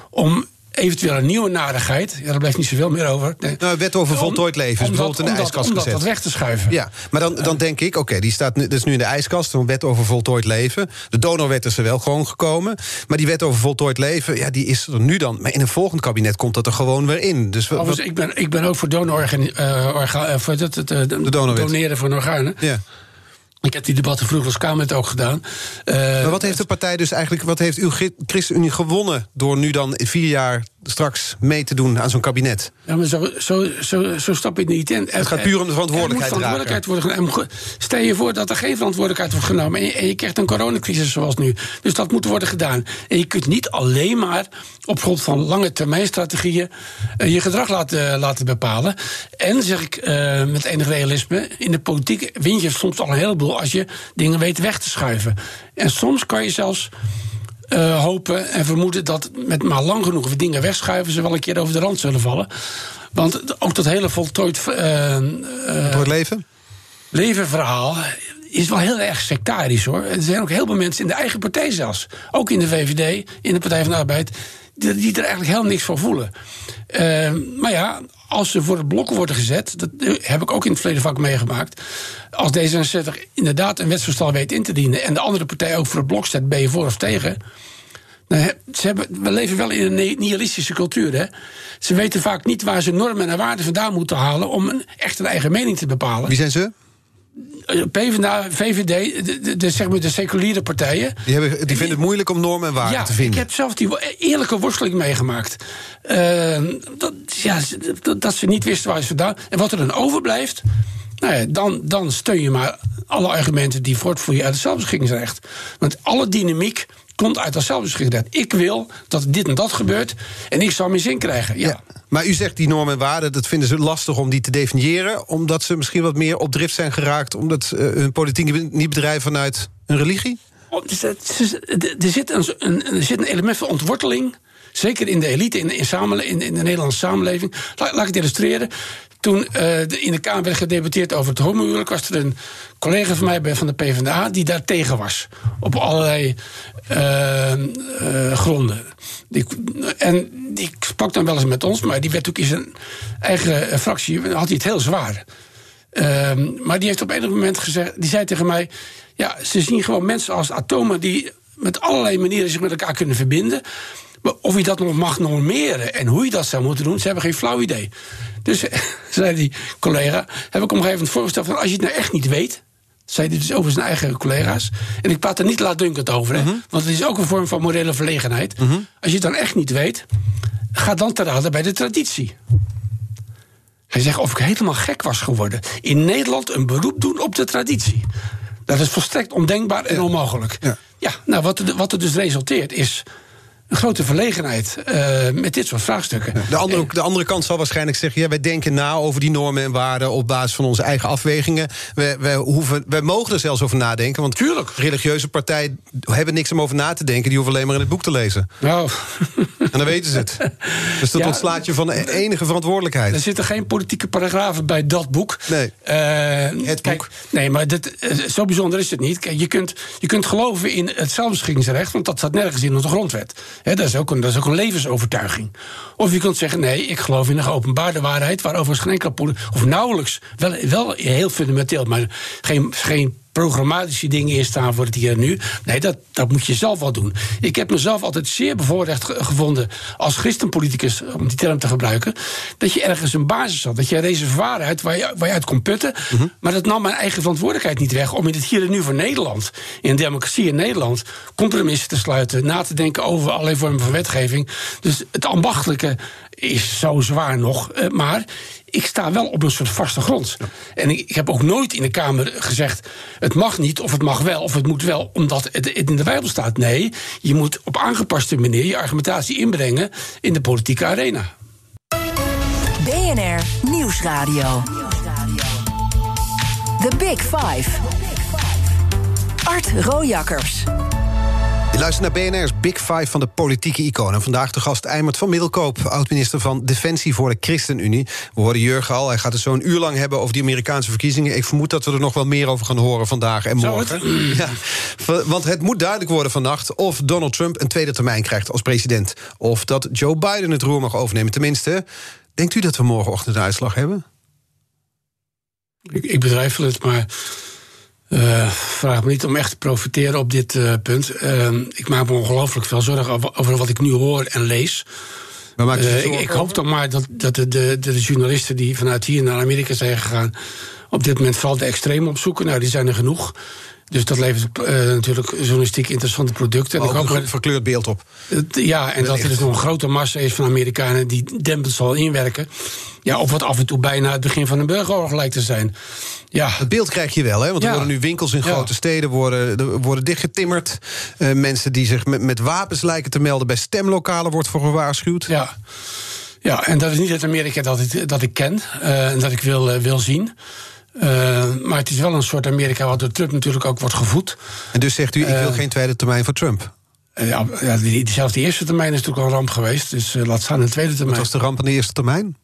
om eventueel een nieuwe narigheid. Ja, daar blijft niet zoveel meer over. Nee. Nou, wet over voltooid leven is bijvoorbeeld in de ijskast gezet. Om dat weg te schuiven. Ja, maar dan, dan denk ik, oké, die staat nu, dus nu in de ijskast. Een wet over voltooid leven. De donorwet is er wel gewoon gekomen. Maar die wet over voltooid leven, ja, die is er nu dan. Maar in een volgend kabinet komt dat er gewoon weer in. Dus wat, ik, ben, ik ben ook voor, uh, orga, uh, voor het, het, uh, de doneren van organen. Ja. Ik heb die debatten vroeger als Kamerlid ook gedaan. Maar wat heeft de partij dus eigenlijk, wat heeft uw ChristenUnie gewonnen... door nu dan vier jaar straks mee te doen aan zo'n kabinet? Ja, maar zo, zo, zo, zo stap ik niet in. Het gaat puur om de verantwoordelijkheid, er verantwoordelijkheid worden genomen. Stel je voor dat er geen verantwoordelijkheid wordt genomen... en je, en je krijgt een coronacrisis zoals nu. Dus dat moet worden gedaan. En je kunt niet alleen maar op grond van lange termijn strategieën... Uh, je gedrag laten, laten bepalen. En, zeg ik uh, met enig realisme... in de politiek win je soms al een heleboel... als je dingen weet weg te schuiven. En soms kan je zelfs uh, hopen en vermoeden dat met maar lang genoeg dingen wegschuiven, ze wel een keer over de rand zullen vallen. Want ook dat hele voltooid. Uh, uh, leven? Levenverhaal is wel heel erg sectarisch hoor. Er zijn ook heel veel mensen in de eigen partij zelfs. Ook in de VVD, in de Partij van de Arbeid. Die, er eigenlijk helemaal niks van voelen. Uh, maar ja, als ze voor het blok worden gezet, dat heb ik ook in het verleden vaak meegemaakt. Als D66 inderdaad een wetsvoorstel weet in te dienen en de andere partij ook voor het blok zet, ben je voor of tegen. Nou, ze hebben, we leven wel in een nihilistische cultuur. Hè? Ze weten vaak niet waar ze normen en waarden vandaan moeten halen om een, echt een eigen mening te bepalen. Wie zijn ze? PvdA, VVD, de, de, de, zeg maar de seculiere partijen. Die, hebben, die vinden het moeilijk om normen en waarden ja, te vinden. Ik heb zelf die eerlijke worsteling meegemaakt. Uh, dat, ja, dat, dat, ze niet wisten waar ze vandaan. En wat er dan overblijft. Nou ja, dan, dan steun je maar alle argumenten die voortvloeien uit het zelfbeschikkingsrecht. Want alle dynamiek komt uit dat zelfbeschikkingsrecht. Ik wil dat dit en dat gebeurt en ik zal mijn zin krijgen. Ja. Maar u zegt die normen en waarden, dat vinden ze lastig om die te definiëren... omdat ze misschien wat meer op drift zijn geraakt... omdat uh, hun politiek niet bedrijven vanuit een religie? Oh, dus er, zit een, een, er zit een element van ontworteling... Zeker in de elite, in de, in, in, in de Nederlandse samenleving. Laat ik het illustreren. Toen uh, in de Kamer werd gedebatteerd over het homohuwelijk... was er een collega van mij van de PvdA die daar tegen was. Op allerlei uh, uh, gronden. En die sprak dan wel eens met ons... maar die werd ook in zijn eigen fractie... had hij het heel zwaar. Ehm, maar die heeft op enig moment gezegd... die zei tegen mij... ja, ze zien gewoon mensen als atomen... die met allerlei manieren zich met elkaar kunnen verbinden... Of je dat nog mag normeren en hoe je dat zou moeten doen, ze hebben geen flauw idee. Dus [laughs] zei die collega, heb ik op een gegeven moment voorgesteld van als je het nou echt niet weet, zei hij dus over zijn eigen collega's. En ik praat er niet laatdunkend over, hè, mhm. want het is ook een vorm van morele verlegenheid. Mhm. Als je het dan echt niet weet, ga dan te raden bij de traditie. Hij zegt of ik helemaal gek was geworden. In Nederland een beroep doen op de traditie. Dat is volstrekt ondenkbaar en onmogelijk. Ja, ja nou, wat wat er dus resulteert is een grote verlegenheid uh, met dit soort vraagstukken. De andere, de andere kant zal waarschijnlijk zeggen: ja, wij denken na over die normen en waarden op basis van onze eigen afwegingen. Wij, wij, hoeven, wij mogen er zelfs over nadenken. Want Tuurlijk. religieuze partijen hebben niks om over na te denken. Die hoeven alleen maar in het boek te lezen. Nou. [laughs] En dan weten ze het. Dus dat ontslaat je van enige verantwoordelijkheid. Er zitten geen politieke paragrafen bij dat boek. Nee. Uh, het kijk, boek. Nee, maar dit, zo bijzonder is het niet. Kijk, je, kunt, je kunt geloven in het zelfbeschikkingsrecht, want dat staat nergens in onze grondwet dat, is ook een, een levensovertuiging. Of je kunt zeggen: nee, ik geloof in de geopenbaarde waarheid, waarover geen enkele of nauwelijks, wel, wel heel fundamenteel, maar geen, geen programmatische dingen in staan voor het hier en nu. Nee, dat, dat moet je zelf wel doen. Ik heb mezelf altijd zeer bevoorrecht gevonden als christenpoliticus, om die term te gebruiken, dat je ergens een basis had. Dat je een reservoir uit waar je, waar je uit kon putten. Mhm. Maar dat nam mijn eigen verantwoordelijkheid niet weg om in het hier en nu voor Nederland, in democratie in Nederland, compromissen te sluiten, na te denken over allerlei vormen van wetgeving. Dus het ambachtelijke is zo zwaar nog. Eh, maar ik sta wel op een soort vaste grond. En ik, ik, heb ook nooit in de Kamer gezegd: het mag niet, of het mag wel, of het moet wel, omdat het, in de Bijbel staat. Nee, je moet op aangepaste manier je argumentatie inbrengen in de politieke arena. BNR Nieuwsradio. The Big Five. Art Rojakkers. Je luistert naar BNR's Big Five van de politieke iconen. Vandaag de gast Eimert van Middelkoop, oud-minister van Defensie voor de ChristenUnie. We hoorden Jurgen al, hij gaat het zo een uur lang hebben over die Amerikaanse verkiezingen. Ik vermoed dat we er nog wel meer over gaan horen vandaag en morgen. [laughs] Ja, want het moet duidelijk worden vannacht of Donald Trump een tweede termijn krijgt als president. Of dat Joe Biden het roer mag overnemen. Tenminste, denkt u dat we morgenochtend de uitslag hebben? Ik, ik betwijfel het, maar uh, vraag me niet om echt te profiteren op dit uh, punt. Uh, ik maak me ongelooflijk veel zorgen over, wat ik nu hoor en lees. Maar ik, ik, hoop toch maar dat, dat de, de, de, journalisten die vanuit hier naar Amerika zijn gegaan, op dit moment vooral de extreem opzoeken. Nou, die zijn er genoeg. Dus dat levert uh, natuurlijk journalistiek interessante producten. en ik hoop een verkleurd beeld op. ja, en dat er dus nog een grote massa is van Amerikanen die dempend zal inwerken. Ja, op wat af en toe bijna het begin van een burgeroorlog lijkt te zijn. Ja. Het beeld krijg je wel, hè? Want er worden nu winkels in grote steden worden, worden dichtgetimmerd. Uh, mensen die zich met, met wapens lijken te melden bij stemlokalen wordt voor gewaarschuwd. Ja. Ja, en dat is niet het Amerika dat ik, dat ik ken uh, en dat ik wil, wil zien. Uh, maar het is wel een soort Amerika wat door Trump natuurlijk ook wordt gevoed. En dus zegt u, ik wil geen tweede termijn voor Trump? ja, ja die, zelfs die eerste termijn is natuurlijk al een ramp geweest. Dus laat staan een tweede termijn. Wat was de ramp in de eerste termijn?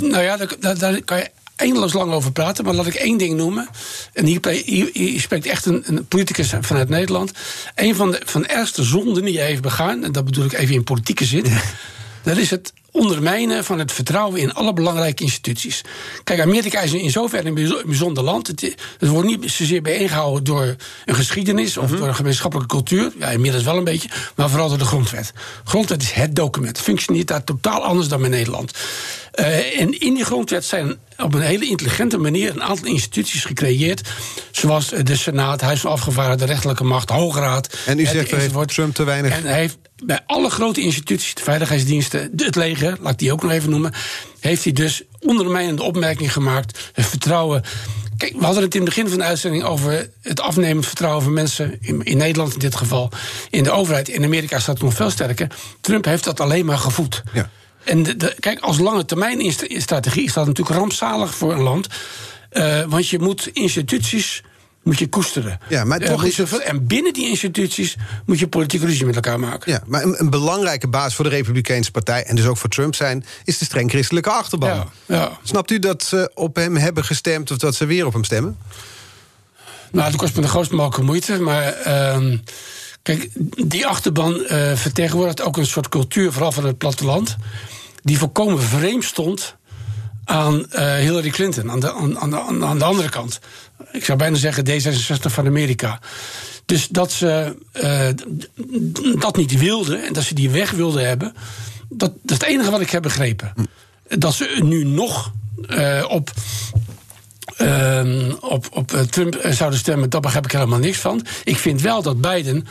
nou ja, daar, daar, kan je eindeloos lang over praten, maar laat ik één ding noemen. En hier, hier, spreekt echt een, een, politicus vanuit Nederland. Een van de, van ergste zonden die hij heeft begaan, en dat bedoel ik even in politieke zin. Dat is het ondermijnen van het vertrouwen in alle belangrijke instituties. Kijk, Amerika is in zoverre een bijzonder land. Het, wordt niet zozeer bijeengehouden door een geschiedenis of mhm. door een gemeenschappelijke cultuur. Ja, inmiddels wel een beetje, maar vooral door de grondwet. Grondwet is het document. Functioneert daar totaal anders dan in Nederland. Uh, en in die grondwet zijn op een hele intelligente manier een aantal instituties gecreëerd. Zoals de Senaat, Huis van Afgevaardigden, de rechterlijke macht, Hoge Raad. En u zegt, heeft Trump te weinig... En hij heeft bij alle grote instituties, de veiligheidsdiensten, het leger, laat ik die ook nog even noemen... heeft hij dus ondermijnende opmerking gemaakt. Het vertrouwen Kijk, we hadden het in het begin van de uitzending over het afnemend vertrouwen van mensen, in, in, Nederland in dit geval, in de overheid. In Amerika staat het nog veel sterker. Trump heeft dat alleen maar gevoed. Ja. En de, kijk, als lange termijn strategie is dat natuurlijk rampzalig voor een land. Uh, want je moet instituties moet je koesteren. Ja, maar toch is het... En binnen die instituties moet je politieke ruzie met elkaar maken. Ja, maar een, een, belangrijke baas voor de Republikeinse Partij... en dus ook voor Trump zijn, is de streng christelijke achterban. Ja, ja. Snapt u dat ze op hem hebben gestemd... of dat ze weer op hem stemmen? Nou, dat kost me de grootste mogelijke moeite. Maar uh, kijk, die achterban uh, vertegenwoordigt ook een soort cultuur... vooral van het platteland... die volkomen vreemd stond aan uh, Hillary Clinton, aan de, aan, aan, aan de andere kant ik zou bijna zeggen D66 van Amerika. Dus dat ze uh, dat niet wilden en dat ze die weg wilden hebben, dat, dat is het enige wat ik heb begrepen. Dat ze nu nog uh, op. Uh, op, op Trump zouden stemmen, daar begrijp ik helemaal niks van. Ik vind wel dat Biden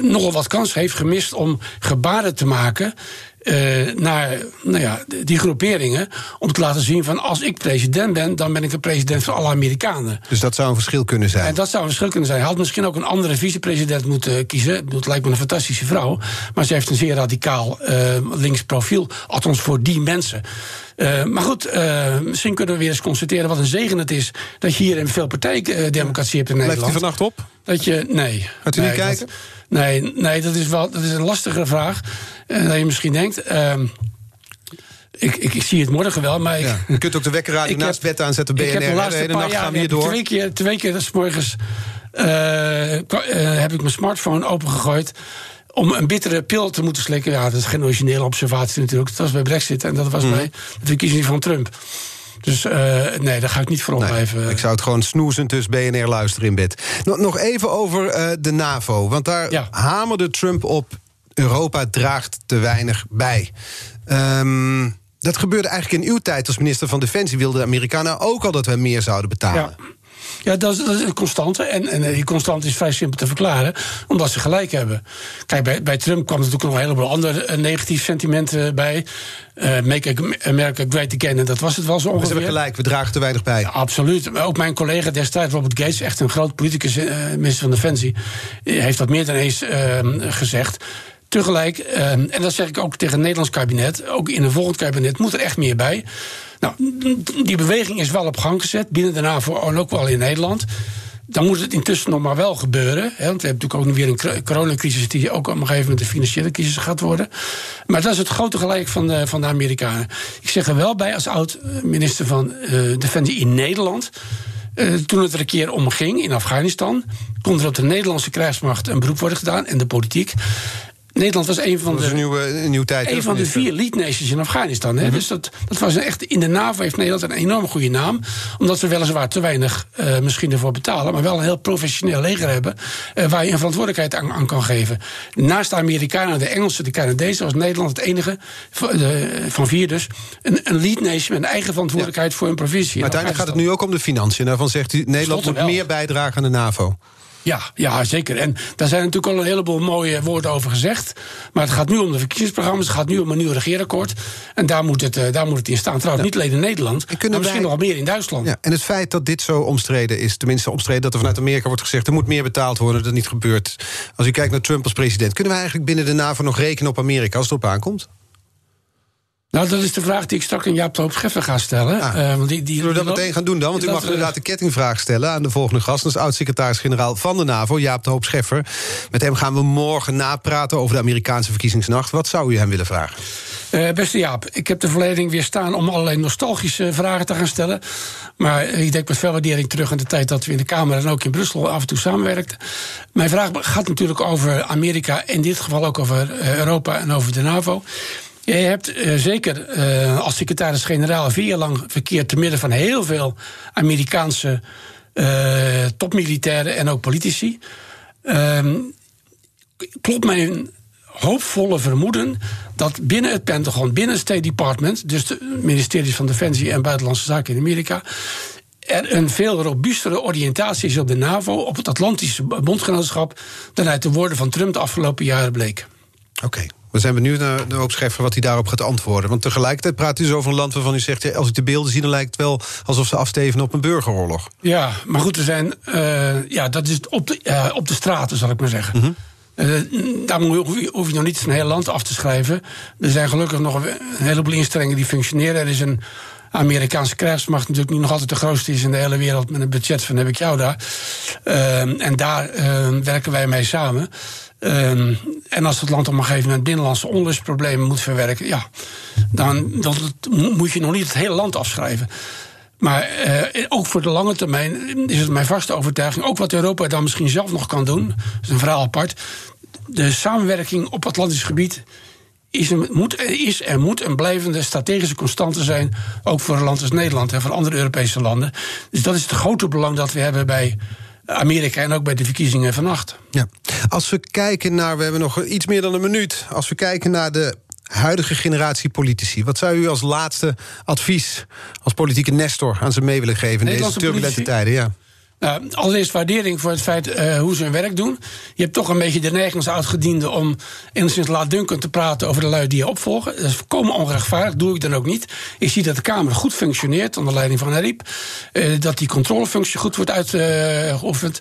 nogal wat kans heeft gemist om gebaren te maken uh, naar nou ja, die groeperingen. Om te laten zien van als ik president ben, dan ben ik de president van alle Amerikanen. Dus dat zou een verschil kunnen zijn. En dat zou een verschil kunnen zijn. Hij had misschien ook een andere vicepresident moeten kiezen. Het lijkt me een fantastische vrouw. Maar ze heeft een zeer radicaal uh, links profiel. Althans voor die mensen. Uh, maar goed, uh, misschien kunnen we weer eens constateren wat een zegen het is dat je hier een veel partijdemocratie hebt in Nederland. Blijft u vannacht op? Dat je, nee. Gaat u nee, niet kijken? Dat, nee, nee dat, is wel, dat is een lastige vraag. Uh, dat je misschien denkt. Uh, ik, ik, ik, zie het morgen wel, maar... Ja. Je kunt ook de wekkerradio [laughs] naast bed aanzetten, BNR. Ik heb de, laatste de hele nacht gaan we hier door. Twee keer, twee keer des morgens uh, heb ik mijn smartphone opengegooid om een bittere pil te moeten slikken. Ja, dat is geen originele observatie natuurlijk. Dat was bij Brexit en dat was mm. bij de verkiezing van Trump. Dus uh, nee, daar ga ik niet voor. Nee, ik zou het gewoon snoezend dus BNR luisteren in bed. Nog, nog even over uh, de NAVO. Want daar ja. hamerde Trump op... Europa draagt te weinig bij. Um, dat gebeurde eigenlijk in uw tijd als minister van Defensie. Wilden de Amerikanen ook al dat we meer zouden betalen. Ja. Ja, dat is, dat is een constante. En, en die constante is vrij simpel te verklaren, omdat ze gelijk hebben. Kijk, bij, bij Trump kwam natuurlijk nog een heleboel andere uh, negatief sentimenten bij. Uh, make America Great Again, en dat was het wel zo ongeveer. We hebben gelijk, we dragen te weinig bij. Ja, absoluut. Ook mijn collega destijds, Robert Gates, echt een groot politicus, uh, minister van Defensie, heeft dat meer dan eens gezegd. Tegelijk, en dat zeg ik ook tegen het Nederlands kabinet, ook in een volgend kabinet moet er echt meer bij. Nou, die beweging is wel op gang gezet, binnen de NAVO en ook wel in Nederland. Dan moet het intussen nog maar wel gebeuren. Hè, want we hebben natuurlijk ook nog weer een coronacrisis... die ook op een gegeven moment een financiële crisis gaat worden. Maar dat is het grote gelijk van de, van de Amerikanen. Ik zeg er wel bij als oud-minister van uh, Defensie in Nederland... Uh, toen het er een keer om ging in Afghanistan, kon er op de Nederlandse krijgsmacht een beroep worden gedaan en de politiek. Nederland was een van, de, een nieuwe, een nieuwe tijd, een van de vier lead nations in Afghanistan. Hè? Mm -hmm. Dus dat, dat was echt. In de NAVO heeft Nederland een enorm goede naam. Omdat we weliswaar te weinig uh, misschien ervoor betalen. Maar wel een heel professioneel leger hebben. Uh, waar je een verantwoordelijkheid aan, aan, kan geven. Naast de Amerikanen, de Engelsen, de Canadezen. was Nederland het enige. Van, de, van vier dus. Een, een lead nation met een eigen verantwoordelijkheid ja. voor een provincie. Maar uiteindelijk gaat het nu ook om de financiën. Daarvan zegt u Nederland moet meer bijdragen aan de NAVO. Ja, ja, zeker. En daar zijn natuurlijk al een heleboel mooie woorden over gezegd. Maar het gaat nu om de verkiezingsprogramma's. Het gaat nu om een nieuw regeerakkoord. En daar moet het, uh, daar moet het in staan. Trouwens, ja. niet alleen in Nederland, maar wij... misschien nog wel meer in Duitsland. Ja, en het feit dat dit zo omstreden is, tenminste omstreden... dat er vanuit Amerika wordt gezegd... er moet meer betaald worden, dat niet gebeurt. Als u kijkt naar Trump als president... kunnen we eigenlijk binnen de NAVO nog rekenen op Amerika als het op aankomt? Nou, dat is de vraag die ik straks aan Jaap de Hoop Scheffer ga stellen. Ah, uh, want die, die, zullen we dat meteen gaan doen dan? Want u mag inderdaad de kettingvraag stellen aan de volgende gast. Dat is oud-secretaris-generaal van de NAVO, Jaap de Hoop Scheffer. Met hem gaan we morgen napraten over de Amerikaanse verkiezingsnacht. Wat zou u hem willen vragen? Uh, beste Jaap, ik heb de verleiding weer staan om allerlei nostalgische vragen te gaan stellen. Maar ik denk met veel waardering terug aan de tijd dat we in de Kamer en ook in Brussel af en toe samenwerkten. Mijn vraag gaat natuurlijk over Amerika, in dit geval ook over Europa en over de NAVO. Je hebt uh, zeker uh, als secretaris-generaal vier lang verkeerd te midden van heel veel Amerikaanse uh, topmilitairen en ook politici. Ehm, klopt mijn hoopvolle vermoeden dat binnen het Pentagon, binnen het State Department, dus de ministeries van Defensie en Buitenlandse Zaken in Amerika, er een veel robuustere oriëntatie is op de NAVO, op het Atlantische bondgenootschap, dan uit de woorden van Trump de afgelopen jaren bleek. Oké. We zijn benieuwd naar de hoop Scheffer wat hij daarop gaat antwoorden. Want tegelijkertijd praat u zo over een land waarvan u zegt... Ja, als ik de beelden zie, dan lijkt het wel alsof ze afsteven op een burgeroorlog. Ja, maar goed, we zijn... Uh, ja, dat is op de, uh, op de straten, zal ik maar zeggen. Mm -hmm. uh, daar hoef je nog niet een heel land af te schrijven. Er zijn gelukkig nog een heleboel instellingen die functioneren. Er is een Amerikaanse krijgsmacht natuurlijk niet nog altijd de grootste is in de hele wereld met een budget van heb ik jou daar. Uh, en daar uh, werken wij mee samen. Uh, en als het land op een gegeven moment binnenlandse onlustproblemen moet verwerken, ja, dan, moet je nog niet het hele land afschrijven. Maar uh, ook voor de lange termijn is het mijn vaste overtuiging, ook wat Europa dan misschien zelf nog kan doen, dat is een verhaal apart. De samenwerking op Atlantisch gebied is, moet, is en moet een blijvende strategische constante zijn. Ook voor een land als Nederland en voor andere Europese landen. Dus dat is het grote belang dat we hebben bij Amerika en ook bij de verkiezingen vannacht. Ja. Als we kijken naar, we hebben nog iets meer dan een minuut. Als we kijken naar de huidige generatie politici. Wat zou u als laatste advies als politieke nestor aan ze mee willen geven in deze turbulente politici? tijden? Ja. Nou, allereerst waardering voor het feit uh, hoe ze hun werk doen. Je hebt toch een beetje de neiging als oudgediende om enigszins laatdunkend te praten over de lui die je opvolgen. Dat is volkomen onrechtvaardig, doe ik dan ook niet. Ik zie dat de Kamer goed functioneert onder leiding van Ariep. Uh, dat die controlefunctie goed wordt uitgeoefend.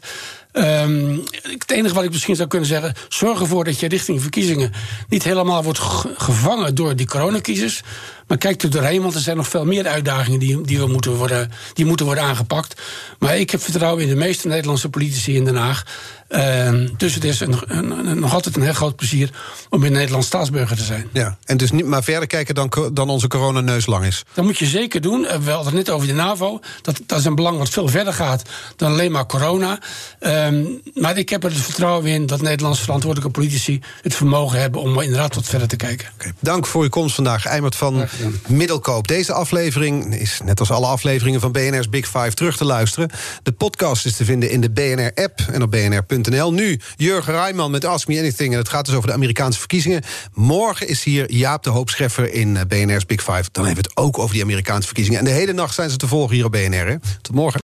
Um, het enige wat ik misschien zou kunnen zeggen... zorg ervoor dat je richting verkiezingen... niet helemaal wordt gevangen door die coronacrisis... maar kijk er doorheen, want er zijn nog veel meer uitdagingen... die, die, we moeten worden, die moeten worden aangepakt. Maar ik heb vertrouwen in de meeste Nederlandse politici in Den Haag... Uh, dus het is een, een, een, nog altijd een heel groot plezier om in Nederland staatsburger te zijn. Ja, en dus niet maar verder kijken dan, dan onze coronaneus lang is. Dat moet je zeker doen. We hadden het net over de NAVO. Dat, dat is een belang wat veel verder gaat dan alleen maar corona. Um, maar ik heb er het vertrouwen in dat Nederlandse verantwoordelijke politici het vermogen hebben om inderdaad wat verder te kijken. Okay. Dank voor uw komst vandaag, Eimert van Middelkoop. Deze aflevering is net als alle afleveringen van BNR's Big Five terug te luisteren. De podcast is te vinden in de BNR-app en op bnr.nl. Nu Jurgen Rijman met Ask Me Anything. En het gaat dus over de Amerikaanse verkiezingen. Morgen is hier Jaap de Hoop Scheffer in eh, BNR's Big Five. Dan hebben we het ook over die Amerikaanse verkiezingen. En de hele nacht zijn ze te volgen hier op BNR. Tot morgen.